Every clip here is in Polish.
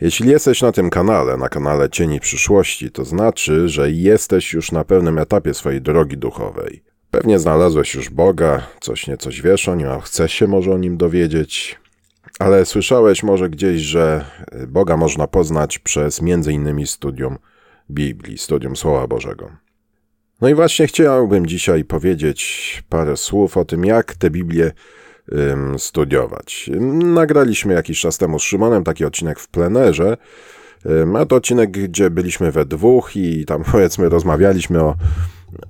Jeśli jesteś na tym kanale, na kanale Cieni Przyszłości, to znaczy, że jesteś już na pewnym etapie swojej drogi duchowej. Pewnie znalazłeś już Boga, coś niecoś wiesz o nim, a chcesz się może o nim dowiedzieć, ale słyszałeś może gdzieś, że Boga można poznać przez innymi studium Biblii, studium Słowa Bożego. No i właśnie chciałbym dzisiaj powiedzieć parę słów o tym, jak tę Biblię studiować. Nagraliśmy jakiś czas temu z Szymonem taki odcinek w plenerze, ym, a to odcinek, gdzie byliśmy we dwóch i tam powiedzmy rozmawialiśmy o,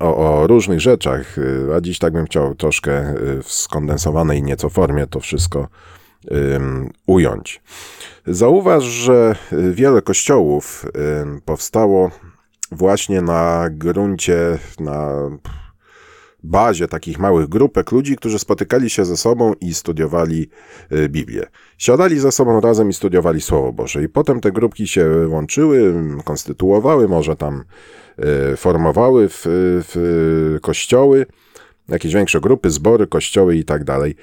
o, o różnych rzeczach, y, a dziś tak bym chciał troszkę y, w skondensowanej nieco formie to wszystko ująć. Zauważ, że wiele kościołów powstało właśnie na gruncie, na bazie takich małych grupek ludzi, którzy spotykali się ze sobą i studiowali y, Biblię. Siadali ze sobą razem i studiowali Słowo Boże. I potem te grupki się łączyły, konstytuowały, może tam y, formowały w, w kościoły, jakieś większe grupy, zbory, kościoły i tak dalej.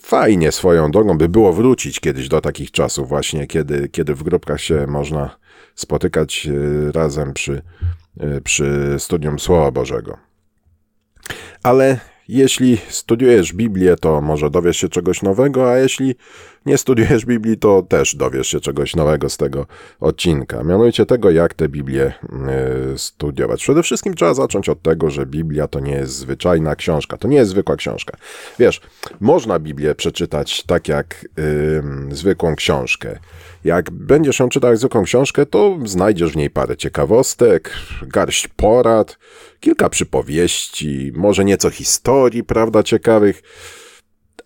Fajnie swoją drogą by było wrócić kiedyś do takich czasów właśnie, kiedy, kiedy w grupkach się można spotykać e, razem przy, przy studium Słowa Bożego. Ale jeśli studiujesz Biblię, to może dowiesz się czegoś nowego, a jeśli nie studiujesz Biblii, to też dowiesz się czegoś nowego z tego odcinka. Mianowicie tego, jak tę Biblię y, studiować. Przede wszystkim trzeba zacząć od tego, że Biblia to nie jest zwyczajna książka, to nie jest zwykła książka. Wiesz, można Biblię przeczytać tak jak y, zwykłą książkę. Jak będziesz ją czytał jak zwykłą książkę, to znajdziesz w niej parę ciekawostek, garść porad, kilka przypowieści, może nieco historii, prawda, ciekawych.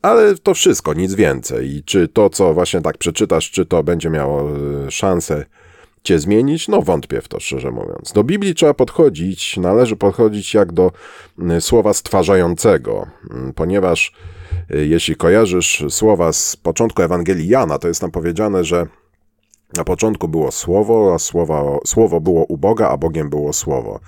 Ale to wszystko, nic więcej. I czy to, co właśnie tak przeczytasz, czy to będzie miało e, szansę cię zmienić? No wątpię w to, szczerze mówiąc. Do Biblii trzeba podchodzić, należy podchodzić jak do słowa stwarzającego, ponieważ e, jeśli kojarzysz słowa z początku Ewangelii Jana, to jest tam powiedziane, że na początku było Słowo, a słowo, słowo było u Boga, a Bogiem było Słowo.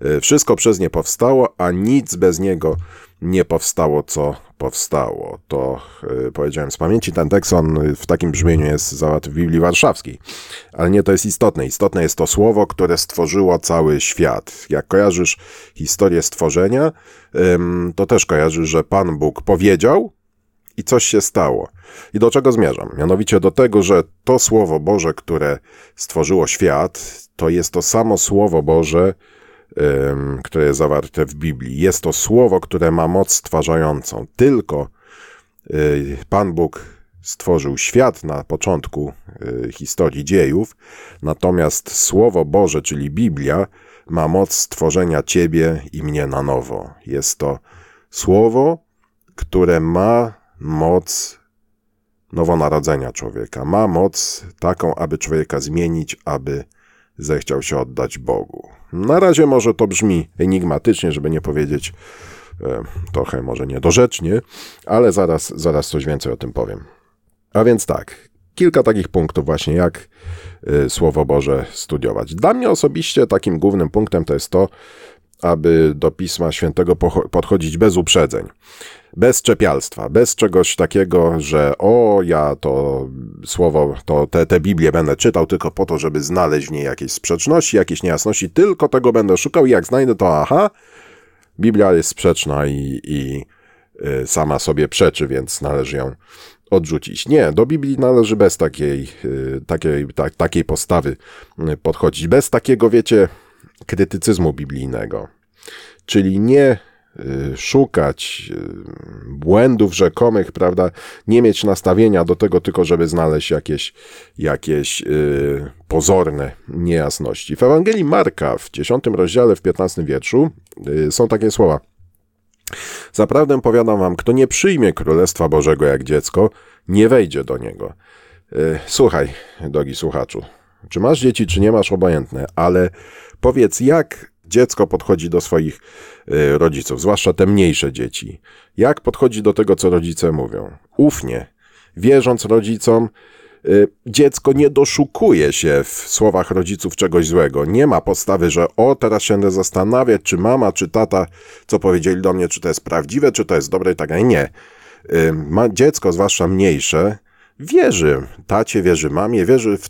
E, wszystko przez nie powstało, a nic bez niego nie powstało, co powstało. To yy, powiedziałem z pamięci, ten tekst on w takim brzmieniu jest zawarty w Biblii Warszawskiej. Ale nie to jest istotne. Istotne jest to słowo, które stworzyło cały świat. Jak kojarzysz historię stworzenia, yy, to też kojarzysz, że Pan Bóg powiedział i coś się stało. I do czego zmierzam? Mianowicie do tego, że to Słowo Boże, które stworzyło świat, to jest to samo Słowo Boże, które jest zawarte w Biblii. Jest to słowo, które ma moc stwarzającą. Tylko y, Pan Bóg stworzył świat na początku y, historii dziejów, natomiast Słowo Boże, czyli Biblia, ma moc stworzenia Ciebie i mnie na nowo. Jest to Słowo, które ma moc nowonarodzenia człowieka. Ma moc taką, aby człowieka zmienić, aby zechciał się oddać Bogu. Na razie może to brzmi enigmatycznie, żeby nie powiedzieć e, trochę może niedorzecznie, ale zaraz, zaraz coś więcej o tym powiem. A więc tak, kilka takich punktów właśnie, jak y, Słowo Boże studiować. Dla mnie osobiście takim głównym punktem to jest to, aby do Pisma Świętego podchodzić bez uprzedzeń, bez czepialstwa, bez czegoś takiego, że o, ja to słowo, to te, te Biblię będę czytał tylko po to, żeby znaleźć w niej jakieś sprzeczności, jakieś niejasności, tylko tego będę szukał. I jak znajdę to aha, Biblia jest sprzeczna i, i y, sama sobie przeczy, więc należy ją odrzucić. Nie, do Biblii należy bez takiej, y, takiej, ta, takiej postawy y, podchodzić, bez takiego, wiecie, krytycyzmu biblijnego. Czyli nie y, szukać y, błędów rzekomych, prawda, nie mieć nastawienia do tego tylko, żeby znaleźć jakieś, jakieś yy, pozorne niejasności. W Ewangelii Marka w 10 rozdziale, w 15 wierszu są takie słowa. Zaprawdę powiadam wam, kto nie przyjmie Królestwa Bożego jak dziecko, nie wejdzie do niego. Słuchaj, drogi słuchaczu, czy masz dzieci, czy nie masz, obojętne, ale powiedz, jak dziecko podchodzi do swoich y, rodziców, zwłaszcza te mniejsze dzieci. Jak podchodzi do tego, co rodzice mówią? Ufnie, wierząc rodzicom, y, dziecko nie doszukuje się w słowach rodziców czegoś złego. Nie ma postawy, że o, teraz się będę zastanawiać, czy mama, czy tata, co powiedzieli do mnie, czy to jest prawdziwe, czy to jest dobre i tak dalej. Nie. Y, dziecko, zwłaszcza mniejsze, wierzy tacie, wierzy mamie, wierzy w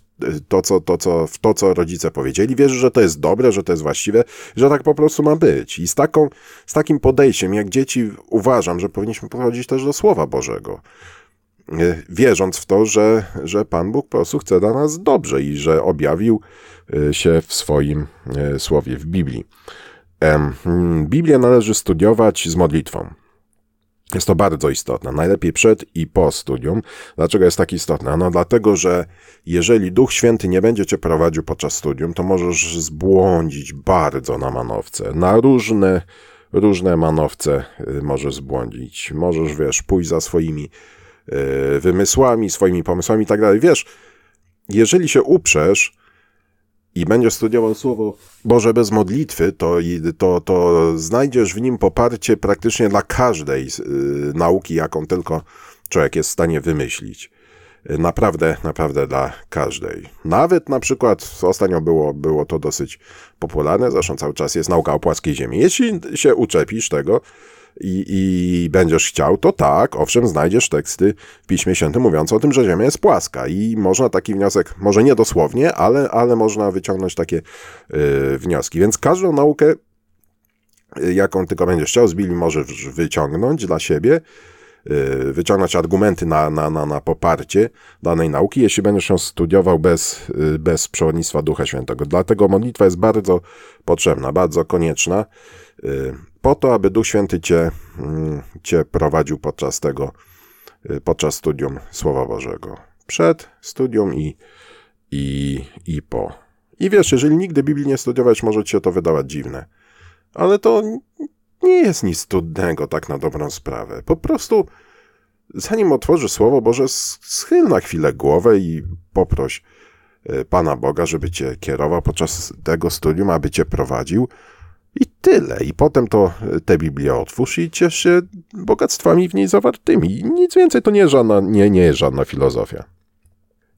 to, co, to, co, w to, co rodzice powiedzieli, wierzy, że to jest dobre, że to jest właściwe, że tak po prostu ma być. I z, taką, z takim podejściem, jak dzieci, uważam, że powinniśmy podchodzić też do Słowa Bożego. E, wierząc w to, że, że Pan Bóg po prostu chce dla nas dobrze i że objawił e, się w swoim słowie, w Biblii. Biblię należy studiować z modlitwą. Jest to bardzo istotne, najlepiej przed i po studium. Dlaczego jest tak istotne? No dlatego, że jeżeli Duch Święty nie będzie cię prowadził podczas studium, to możesz zbłądzić bardzo na manowce, na różne, różne manowce y, możesz zbłądzić. Możesz, wiesz, pójść za swoimi y, wymysłami, swoimi pomysłami i tak dalej. Wiesz, jeżeli się uprzesz, i będziesz studiował Słowo Boże bez modlitwy, to, to, to znajdziesz w nim poparcie praktycznie dla każdej y, nauki, jaką tylko człowiek jest w stanie wymyślić. Naprawdę, naprawdę dla każdej. Nawet na przykład ostatnio było, było to dosyć popularne, zresztą cały czas jest nauka o płaskiej ziemi. Jeśli się uczepisz tego, i, i będziesz chciał, to tak, owszem, znajdziesz teksty w Piśmie Świętym mówiące o tym, że Ziemia jest płaska i można taki wniosek, może nie dosłownie, ale, ale można wyciągnąć takie y, wnioski. Więc każdą naukę, y, jaką tylko będziesz chciał z Biblii, możesz wyciągnąć dla siebie, y, wyciągnąć argumenty na, na, na, na poparcie danej nauki, jeśli będziesz ją studiował bez, y, bez przewodnictwa Ducha Świętego. Dlatego modlitwa jest bardzo potrzebna, bardzo konieczna po to, aby Duch Święty cię, mm, cię prowadził podczas tego, y, podczas studium Słowa Bożego. Przed studium i, i, i po. I wiesz, jeżeli nigdy Biblii nie studiować, może ci się to wydawać dziwne. Ale to nie jest nic trudnego, tak na dobrą sprawę. Po prostu, zanim otworzysz Słowo Boże, schyl na chwilę głowę i poproś y, Pana Boga, żeby cię kierował podczas tego studium, aby cię prowadził, i tyle. I potem to tę Biblię otwórz i ciesz się bogactwami w niej zawartymi. Nic więcej to nie, żadna, nie, nie jest żadna filozofia.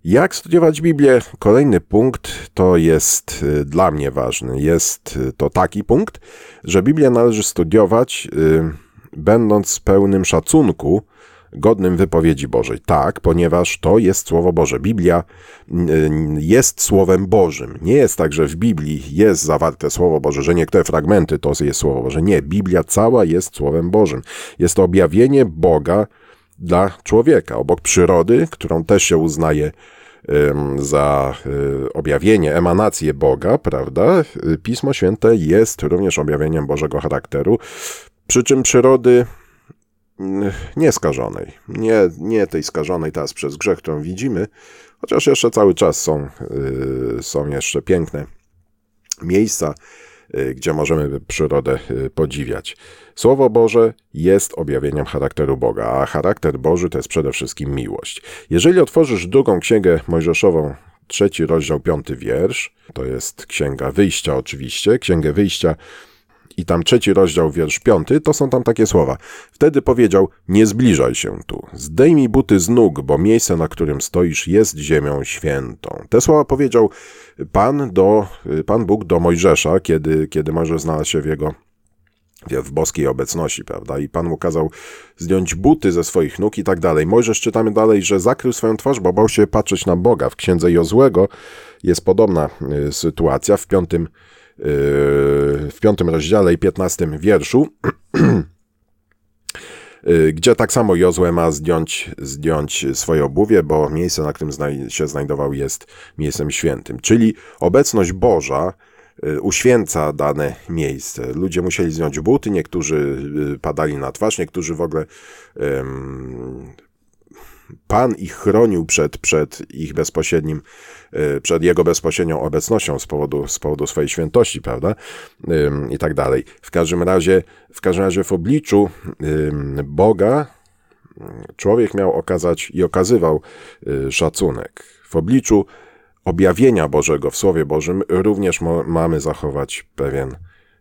Jak studiować Biblię? Kolejny punkt to jest y, dla mnie ważny. Jest y, to taki punkt, że Biblię należy studiować, yy, będąc pełnym szacunku godnym wypowiedzi Bożej. Tak, ponieważ to jest Słowo Boże. Biblia mm, jest Słowem Bożym. Nie jest tak, że w Biblii jest zawarte Słowo Boże, że niektóre fragmenty to jest Słowo Boże. Nie, Biblia cała jest Słowem Bożym. Jest to objawienie Boga dla człowieka. Obok przyrody, którą też się uznaje za y, objawienie, emanację Boga, prawda? Pismo Święte jest również objawieniem Bożego charakteru, przy czym przyrody nie skażonej. Nie, nie tej skażonej teraz przez grzech, którą widzimy, chociaż jeszcze cały czas są, yy, są jeszcze piękne miejsca, yy, gdzie możemy przyrodę yy, podziwiać. Słowo Boże jest objawieniem charakteru Boga, a charakter Boży to jest przede wszystkim miłość. Jeżeli otworzysz drugą księgę Mojżeszową, trzeci rozdział, piąty wiersz, to jest księga wyjścia oczywiście, księgę wyjścia, i tam trzeci rozdział, wiersz piąty, to są tam takie słowa. Wtedy powiedział, nie zbliżaj się tu, zdejmij buty z nóg, bo miejsce, na którym stoisz, jest ziemią świętą. Te słowa powiedział Pan, do, Pan Bóg do Mojżesza, kiedy, kiedy Mojżesz znalazł się w jego w boskiej obecności, prawda? I Pan mu kazał zdjąć buty ze swoich nóg i tak dalej. Mojżesz czytamy dalej, że zakrył swoją twarz, bo bał się patrzeć na Boga. W księdze Jozłego jest podobna y, sytuacja w piątym w piątym rozdziale i piętnastym wierszu, gdzie tak samo Jozue ma zdjąć, zdjąć swoje obuwie, bo miejsce, na którym się znajdował, jest miejscem świętym. Czyli obecność Boża y, uświęca dane miejsce. Ludzie musieli zdjąć buty, niektórzy y, padali na twarz, niektórzy w ogóle um, Pan ich chronił przed, przed ich bezpośrednim, e, przed jego bezpośrednią obecnością z powodu, z powodu swojej świętości, prawda? I tak dalej. W każdym razie, w każdym razie w obliczu Boga człowiek miał okazać i okazywał y, szacunek. W obliczu objawienia Bożego w Słowie Bożym również mamy zachować pewien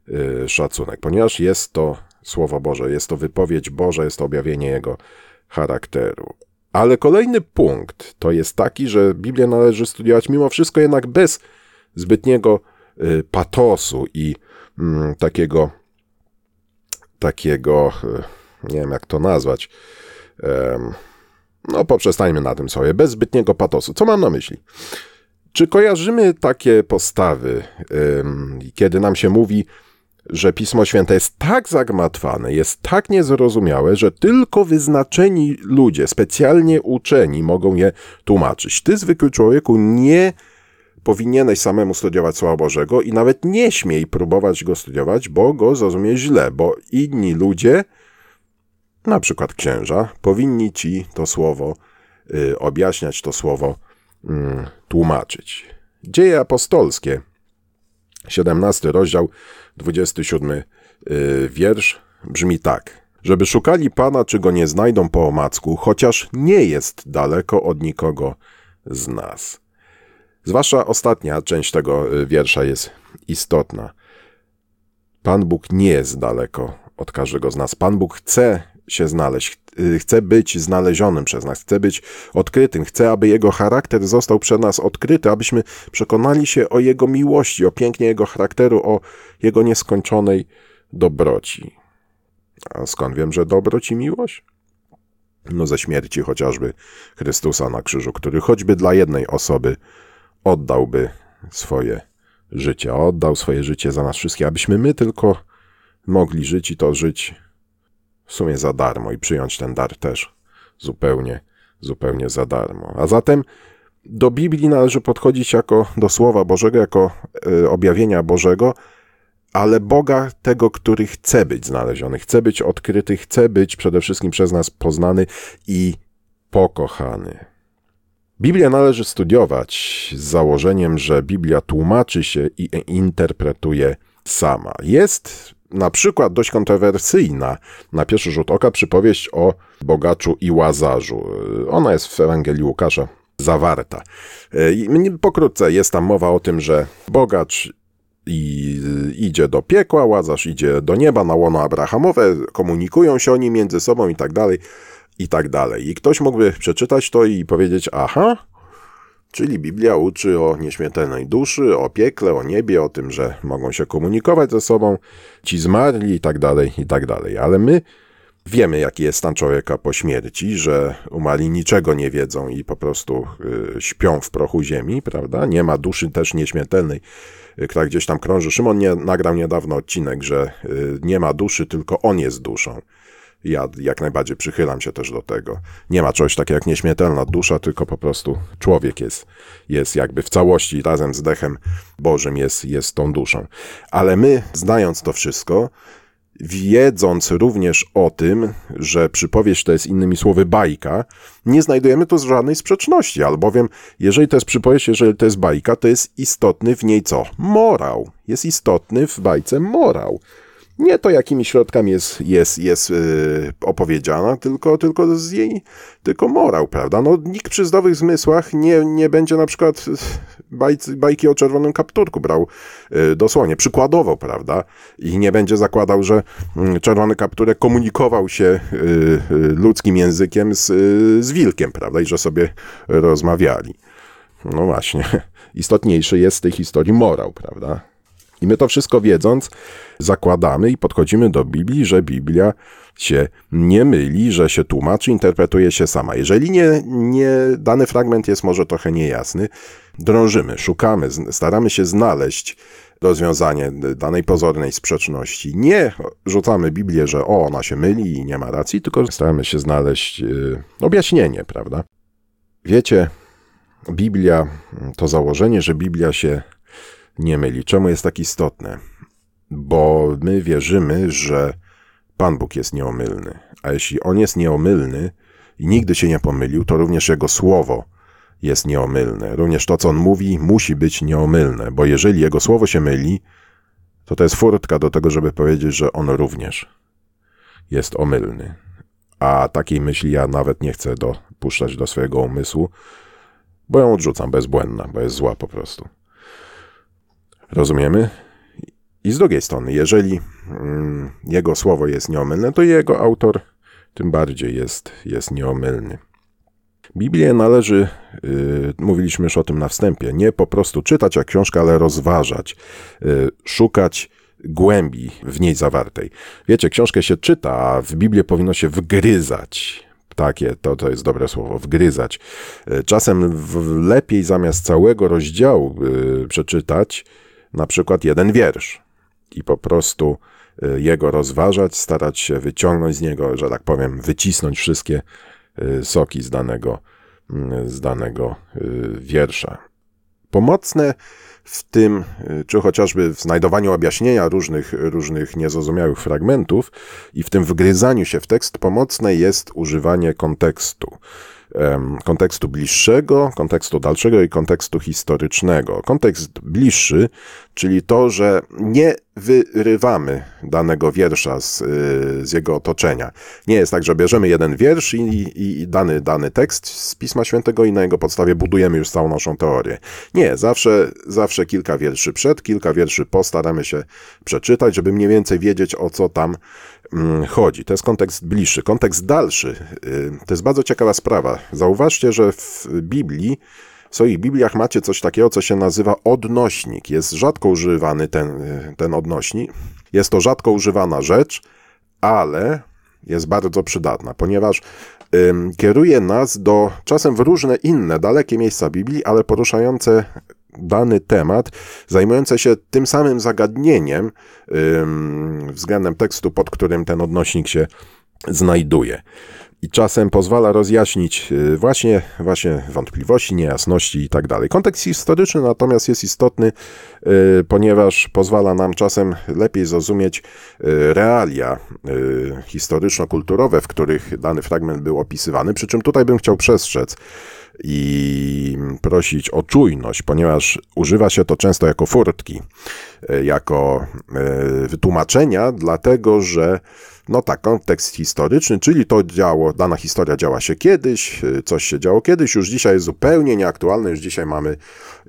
y, szacunek, ponieważ jest to Słowo Boże, jest to wypowiedź Boża, jest to objawienie Jego charakteru. Ale kolejny punkt to jest taki, że Biblię należy studiować mimo wszystko jednak bez zbytniego y, patosu i mm, takiego, takiego, y, nie wiem jak to nazwać, No, poprzestańmy na tym sobie, bez zbytniego patosu. Co mam na myśli? Czy kojarzymy takie postawy, kiedy nam się mówi, że Pismo Święte jest tak zagmatwane, jest tak niezrozumiałe, że tylko wyznaczeni ludzie, specjalnie uczeni, mogą je tłumaczyć. Ty, zwykły człowieku, nie powinieneś samemu studiować Słowa Bożego i nawet nie śmiej próbować go studiować, bo go zrozumie źle, bo inni ludzie, na przykład księża, powinni ci to słowo y, objaśniać, to słowo y, tłumaczyć. Dzieje apostolskie, 17 rozdział, 27 y, wiersz brzmi tak. Żeby szukali Pana, czy go nie znajdą po omacku, chociaż nie jest daleko od nikogo z nas. Zwłaszcza ostatnia część tego y, wiersza jest istotna. Pan Bóg nie jest daleko od każdego z nas. Pan Bóg chce się znaleźć, y, chce być znalezionym przez nas, chce być odkrytym, chce, aby Jego charakter został przez nas odkryty, abyśmy przekonali się o Jego miłości, o pięknie Jego charakteru, o Jego nieskończonej dobroci. A skąd wiem, że dobroć i miłość? No ze śmierci chociażby Chrystusa na krzyżu, który choćby dla jednej osoby oddałby swoje życie, oddał swoje życie za nas wszystkich, abyśmy my tylko mogli żyć i to żyć w sumie za darmo i przyjąć ten dar też zupełnie, zupełnie za darmo. A zatem do Biblii należy podchodzić jako do Słowa Bożego, jako y, objawienia Bożego, ale Boga tego, który chce być znaleziony, chce być odkryty, chce być przede wszystkim przez nas poznany i pokochany. Biblię należy studiować z założeniem, że Biblia tłumaczy się i interpretuje sama. Jest na przykład dość kontrowersyjna na pierwszy rzut oka przypowieść o bogaczu i łazarzu. Ona jest w Ewangelii Łukasza zawarta. Pokrótce jest tam mowa o tym, że bogacz i idzie do piekła, łazarz idzie do nieba na łono Abrahamowe, komunikują się oni między sobą i tak dalej i tak dalej. I ktoś mógłby przeczytać to i powiedzieć, aha, czyli Biblia uczy o nieśmiertelnej duszy, o piekle, o niebie, o tym, że mogą się komunikować ze sobą, ci zmarli i tak dalej, i tak dalej. Ale my wiemy, jaki jest stan człowieka po śmierci, że umarli niczego nie wiedzą i po prostu y, śpią w prochu ziemi, prawda? Nie ma duszy też nieśmiertelnej, y, która gdzieś tam krąży. Szymon nie, nagrał niedawno odcinek, że y, nie ma duszy, tylko on jest duszą. Ja jak najbardziej przychylam się też do tego. Nie ma czegoś takiego jak nieśmiertelna dusza, tylko po prostu człowiek jest, jest jakby w całości razem z dechem Bożym jest, jest tą duszą. Ale my, znając to wszystko, wiedząc również o tym, że przypowieść to jest innymi słowy bajka, nie znajdujemy tu żadnej sprzeczności, albowiem jeżeli to jest przypowieść, jeżeli to jest bajka, to jest istotny w niej co? Morał. Jest istotny w bajce morał nie to, jakimi środkami jest, jest, jest yy, opowiedziana, tylko, tylko z jej, tylko morał, prawda? No, nikt przy zdrowych zmysłach nie, nie będzie na przykład baj, bajki o czerwonym kapturku brał yy, dosłownie, przykładowo, prawda? I nie będzie zakładał, że yy, czerwony kapturek komunikował się y, y, ludzkim językiem z, y, z wilkiem, prawda? I że sobie rozmawiali. No właśnie, istotniejszy jest w tej historii morał, prawda? I my to wszystko wiedząc, zakładamy i podchodzimy do Biblii, że Biblia się nie myli, że się tłumaczy, interpretuje się sama. Jeżeli nie, nie dany fragment jest może trochę niejasny, drążymy, szukamy, staramy się znaleźć rozwiązanie danej pozornej sprzeczności. Nie rzucamy Biblię, że o, ona się myli i nie ma racji, tylko staramy się znaleźć yy, objaśnienie, prawda? Wiecie, Biblia, to założenie, że Biblia się nie myli. Czemu jest tak istotne? Bo my wierzymy, że Pan Bóg jest nieomylny. A jeśli On jest nieomylny i nigdy się nie pomylił, to również Jego słowo jest nieomylne. Również to, co On mówi, musi być nieomylne, bo jeżeli Jego słowo się myli, to to jest furtka do tego, żeby powiedzieć, że On również jest omylny. A takiej myśli ja nawet nie chcę dopuszczać do swojego umysłu, bo ją odrzucam bezbłędna, bo jest zła po prostu. Rozumiemy? I z drugiej strony, jeżeli mm, jego słowo jest nieomylne, to jego autor tym bardziej jest, jest nieomylny. Biblię należy, yy, mówiliśmy już o tym na wstępie, nie po prostu czytać jak książkę, ale rozważać, yy, szukać głębi w niej zawartej. Wiecie, książkę się czyta, a w Biblię powinno się wgryzać takie, to, to jest dobre słowo, wgryzać. E, czasem w, lepiej zamiast całego rozdziału y, przeczytać na przykład jeden wiersz i po prostu y, jego rozważać, starać się wyciągnąć z niego, że tak powiem, wycisnąć wszystkie y, soki z danego, y, z danego wiersza. Pomocne w tym, czy chociażby w znajdowaniu objaśnienia różnych, różnych niezrozumiałych fragmentów i w tym wgryzaniu się w tekst, pomocne jest używanie kontekstu kontekstu bliższego, kontekstu dalszego i kontekstu historycznego. Kontekst bliższy, czyli to, że nie wyrywamy danego wiersza z, y, z jego otoczenia. Nie jest tak, że bierzemy jeden wiersz i, i, dany, dany tekst z Pisma Świętego i na jego podstawie budujemy już całą naszą teorię. Nie, zawsze, zawsze kilka wierszy przed, kilka wierszy po staramy się przeczytać, żeby mniej więcej wiedzieć o co tam chodzi. To jest kontekst bliższy. Kontekst dalszy y, to jest bardzo ciekawa sprawa. Zauważcie, że w Biblii w swoich Bibliach macie coś takiego, co się nazywa odnośnik. Jest rzadko używany ten, ten odnośnik. Jest to rzadko używana rzecz, ale jest bardzo przydatna, ponieważ kieruje nas do czasem w różne inne, dalekie miejsca Biblii, ale poruszające dany temat, zajmujące się tym samym zagadnieniem względem tekstu, pod którym ten odnośnik się znajduje i czasem pozwala rozjaśnić y, właśnie, właśnie wątpliwości, niejasności i tak. Kontekst historyczny natomiast jest istotny, y, ponieważ pozwala nam czasem lepiej zrozumieć y, realia historyczno-kulturowe, w których dany fragment był opisywany, przy czym tutaj bym chciał przestrzec i prosić o czujność, ponieważ używa się to często jako furtki, jako wytłumaczenia, dlatego że no tak, kontekst historyczny, czyli to działo, dana historia działa się kiedyś, y, coś się działo kiedyś, już dzisiaj jest zupełnie nieaktualne, już dzisiaj mamy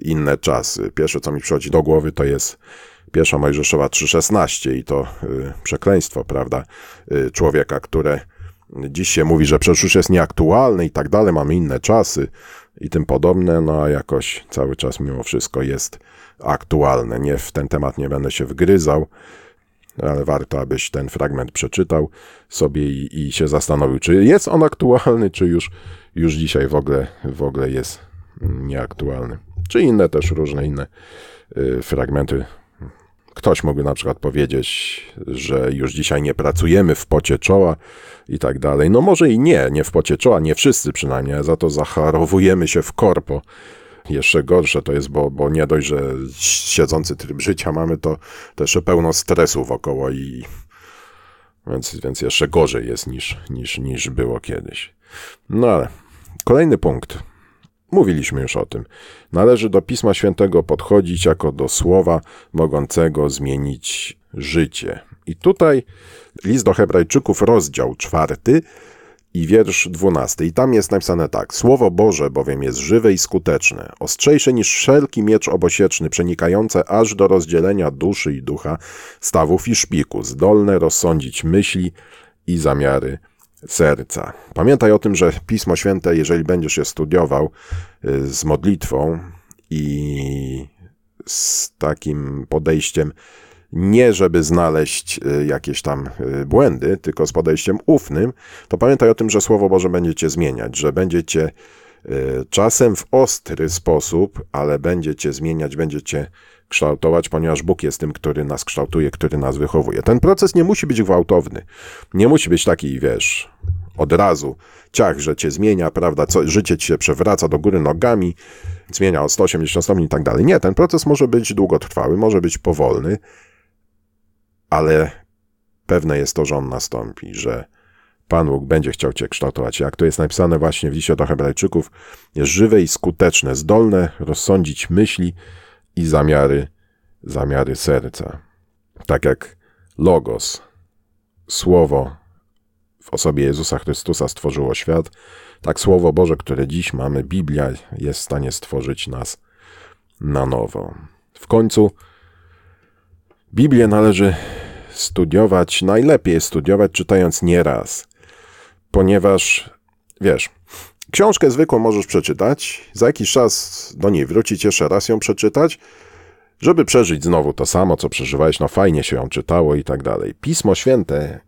inne czasy. Pierwsze, co mi przychodzi do głowy, to jest pierwsza Mojżeszowa 3,16 i to przekleństwo, prawda, człowieka, które dziś się mówi, że przecież już jest nieaktualne i tak dalej, mamy inne czasy i tym podobne, no a jakoś cały czas mimo wszystko jest aktualne. Nie w ten temat nie będę się wgryzał ale warto, abyś ten fragment przeczytał sobie i, i się zastanowił, czy jest on aktualny, czy już, już dzisiaj w ogóle, w ogóle jest nieaktualny. Czy inne też różne inne y, fragmenty. Ktoś mógłby na przykład powiedzieć, że już dzisiaj nie pracujemy w pocie czoła i tak dalej. No może i nie, nie w pocie czoła, nie wszyscy przynajmniej, za to zacharowujemy się w korpo jeszcze gorsze to jest, bo, bo nie dość, że siedzący tryb życia mamy, to też pełno stresu wokoło i więc, więc jeszcze gorzej jest niż, niż, niż było kiedyś. No ale kolejny punkt. Mówiliśmy już o tym. Należy do Pisma Świętego podchodzić jako do słowa mogącego zmienić życie. I tutaj list do Hebrajczyków, rozdział czwarty, i wiersz dwunasty. I tam jest napisane tak. Słowo Boże bowiem jest żywe i skuteczne, ostrzejsze niż wszelki miecz obosieczny, przenikające aż do rozdzielenia duszy i ducha, stawów i szpiku, zdolne rozsądzić myśli i zamiary serca. Pamiętaj o tym, że Pismo Święte, jeżeli będziesz je studiował y, z modlitwą i z takim podejściem, nie żeby znaleźć y, jakieś tam y, błędy, tylko z podejściem ufnym, to pamiętaj o tym, że Słowo Boże będziecie zmieniać, że będziecie y, czasem w ostry sposób, ale będziecie zmieniać, będziecie kształtować, ponieważ Bóg jest tym, który nas kształtuje, który nas wychowuje. Ten proces nie musi być gwałtowny. Nie musi być taki, wiesz, od razu ciach, że cię zmienia, prawda, co, życie ci się przewraca do góry nogami, zmienia o 180 stopni i tak dalej. Nie, ten proces może być długotrwały, może być powolny, ale pewne jest to, że on nastąpi, że Pan Bóg będzie chciał Cię kształtować. Jak to jest napisane właśnie w liście do Hebrajczyków, jest żywe i skuteczne, zdolne rozsądzić myśli i zamiary, zamiary serca. Tak jak Logos, Słowo w osobie Jezusa Chrystusa stworzyło świat, tak Słowo Boże, które dziś mamy, Biblia, jest w stanie stworzyć nas na nowo. W końcu Biblię należy studiować, najlepiej studiować czytając nieraz, ponieważ wiesz, książkę zwykłą możesz przeczytać, za jakiś czas do niej wrócić, jeszcze raz ją przeczytać, żeby przeżyć znowu to samo, co przeżywałeś, no fajnie się ją czytało i tak dalej. Pismo Święte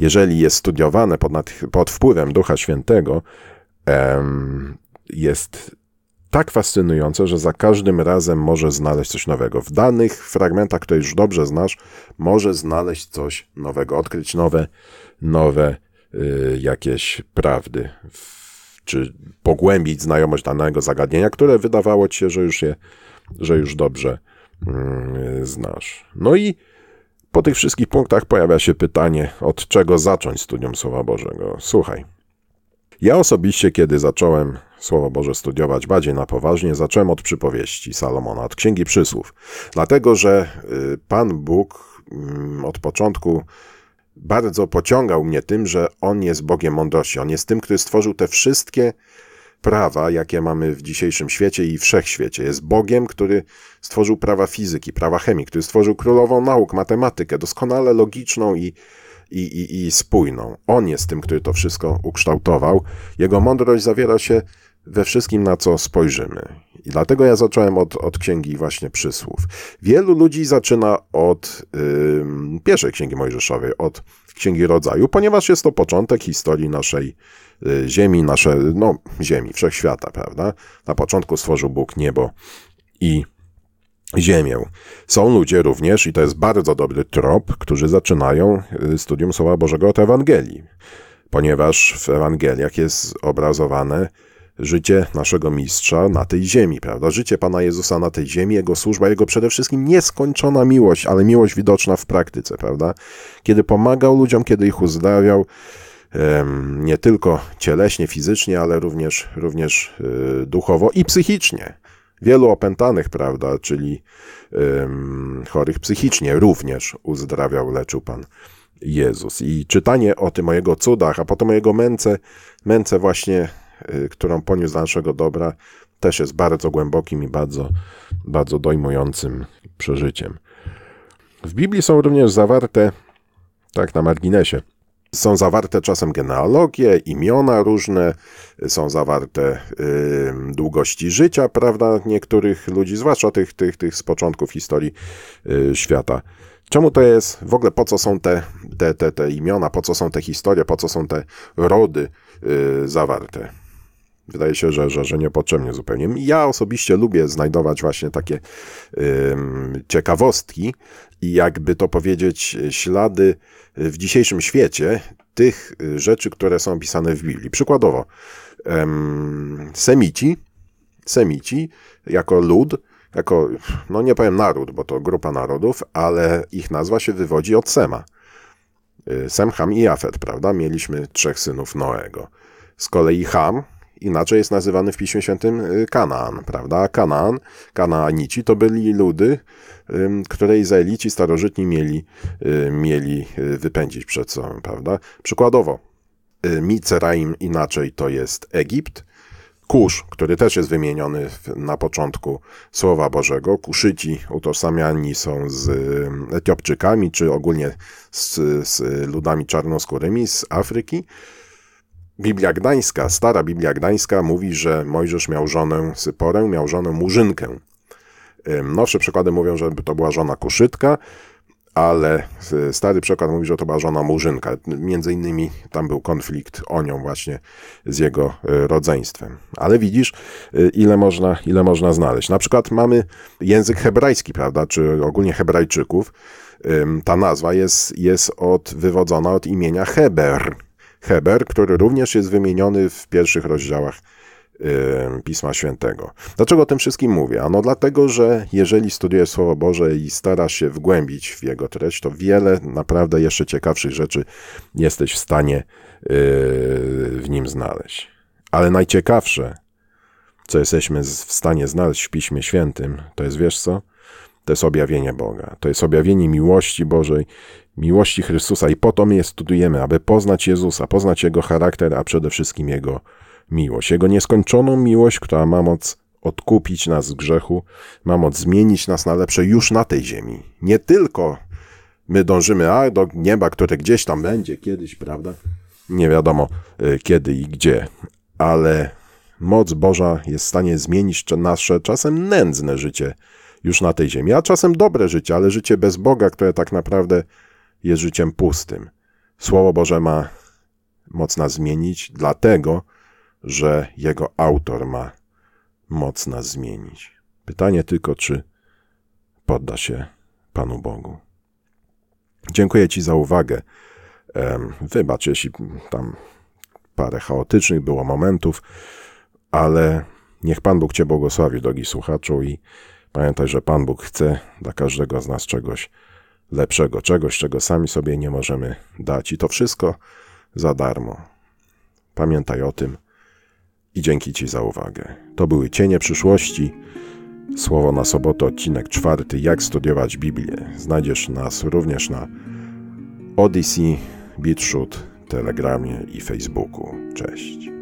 jeżeli jest studiowane pod, pod wpływem Ducha Świętego, jest tak fascynujące, że za każdym razem może znaleźć coś nowego. W danych fragmentach, które już dobrze znasz, może znaleźć coś nowego, odkryć nowe, nowe jakieś prawdy, czy pogłębić znajomość danego zagadnienia, które wydawało ci się, że już je, że już dobrze y, znasz. No i po tych wszystkich punktach pojawia się pytanie, od czego zacząć studium Słowa Bożego. Słuchaj, ja osobiście, kiedy zacząłem Słowo Boże studiować bardziej na poważnie, zacząłem od przypowieści Salomona, od Księgi Przysłów. Dlatego, że y, Pan Bóg mm, od początku bardzo pociągał mnie tym, że On jest Bogiem mądrości. On jest tym, który stworzył te wszystkie prawa, jakie mamy w dzisiejszym świecie i wszechświecie. Jest Bogiem, który stworzył prawa fizyki, prawa chemii, który stworzył królową nauk, matematykę, doskonale logiczną i i, i, i spójną. On jest tym, który to wszystko ukształtował. Jego mądrość zawiera się we wszystkim, na co spojrzymy. I dlatego ja zacząłem od, od księgi właśnie przysłów. Wielu ludzi zaczyna od yy, pierwszej księgi mojżeszowej, od księgi rodzaju, ponieważ jest to początek historii naszej yy, ziemi, nasze, no, ziemi, wszechświata, prawda? Na początku stworzył Bóg niebo i ziemię. Są ludzie również, i to jest bardzo dobry trop, którzy zaczynają y, studium Słowa Bożego od Ewangelii, ponieważ w Ewangeliach jest obrazowane życie naszego mistrza na tej ziemi, prawda? Życie Pana Jezusa na tej ziemi, Jego służba, Jego przede wszystkim nieskończona miłość, ale miłość widoczna w praktyce, prawda? Kiedy pomagał ludziom, kiedy ich uzdrawiał, nie tylko cieleśnie, fizycznie, ale również, również y, duchowo i psychicznie wielu opętanych, prawda, czyli chorych psychicznie również uzdrawiał, leczył Pan Jezus. I czytanie o tym, o Jego cudach, a potem o Jego męce, męce właśnie, którą poniósł dla naszego dobra, też jest bardzo głębokim i bardzo, bardzo dojmującym przeżyciem. W Biblii są również zawarte, tak na marginesie, są zawarte czasem genealogie, imiona różne, są zawarte y, długości życia, prawda, niektórych ludzi, zwłaszcza tych, tych, tych z początków historii y, świata. Czemu to jest? W ogóle po co są te, te, te, te imiona, po co są te historie, po co są te rody y, zawarte? Wydaje się, że, że, że niepotrzebnie zupełnie. Ja osobiście lubię znajdować właśnie takie ciekawostki i jakby to powiedzieć, ślady w dzisiejszym świecie tych rzeczy, które są opisane w Biblii. Przykładowo, Semici, Semici jako lud, jako, no nie powiem naród, bo to grupa narodów, ale ich nazwa się wywodzi od Sema. Sem, Ham i Jafet, prawda? Mieliśmy trzech synów Noego. Z kolei Ham, inaczej jest nazywany w Piśmie Świętym y, Kanaan, prawda? Kanaan, Kanaanici to byli ludy, które Izraelici starożytni mieli, y, mieli y, wypędzić przed sobą, prawda? Przykładowo, Miceraim inaczej to jest Egipt, Kusz, który też jest wymieniony na początku Słowa Bożego. Kuszyci utożsamiani są z Etiopczykami, czy ogólnie z, z ludami czarnoskórymi z Afryki. Biblia Gdańska, stara Biblia Gdańska mówi, że Mojżesz miał żonę Syporę, miał żonę Murzynkę. Nowsze przykłady mówią, że to była żona Kuszytka, ale stary przykład mówi, że to była żona Murzynka. Między innymi tam był konflikt o nią właśnie z jego e, rodzeństwem. Ale widzisz, e, ile można, ile można znaleźć. Na przykład mamy język hebrajski, prawda, czy ogólnie hebrajczyków. Ta nazwa jest, jest od, wywodzona od imienia Heber, Heber, który również jest wymieniony w pierwszych rozdziałach Pisma Świętego. Dlaczego o tym wszystkim mówię? Ano dlatego, że jeżeli studiujesz Słowo Boże i starasz się wgłębić w jego treść, to wiele naprawdę jeszcze ciekawszych rzeczy jesteś w stanie yy, w nim znaleźć. Ale najciekawsze, co jesteśmy w stanie znaleźć w Piśmie Świętym, to jest wiesz co? To jest objawienie Boga. To jest objawienie miłości Bożej, miłości Chrystusa i po to my je studujemy, aby poznać Jezusa, poznać Jego charakter, a przede wszystkim Jego miłość. Jego nieskończoną miłość, która ma moc odkupić nas z grzechu, ma moc zmienić nas na lepsze już na tej ziemi. Nie tylko my dążymy a, do nieba, które gdzieś tam będzie kiedyś, prawda? Nie wiadomo y, kiedy i gdzie, ale moc Boża jest w stanie zmienić nasze czasem nędzne życie już na tej ziemi, a czasem dobre życie, ale życie bez Boga, które tak naprawdę jest życiem pustym. Słowo Boże ma moc nas zmienić, dlatego, że jego autor ma moc nas zmienić. Pytanie tylko, czy podda się Panu Bogu. Dziękuję Ci za uwagę. Wybacz, jeśli tam parę chaotycznych było momentów, ale niech Pan Bóg Cię błogosławi, drogi słuchaczu, i pamiętaj, że Pan Bóg chce dla każdego z nas czegoś lepszego, czegoś, czego sami sobie nie możemy dać. I to wszystko za darmo. Pamiętaj o tym i dzięki Ci za uwagę. To były Cienie przyszłości. Słowo na sobotę, odcinek czwarty. Jak studiować Biblię. Znajdziesz nas również na Odyssey, BitShoot, Telegramie i Facebooku. Cześć.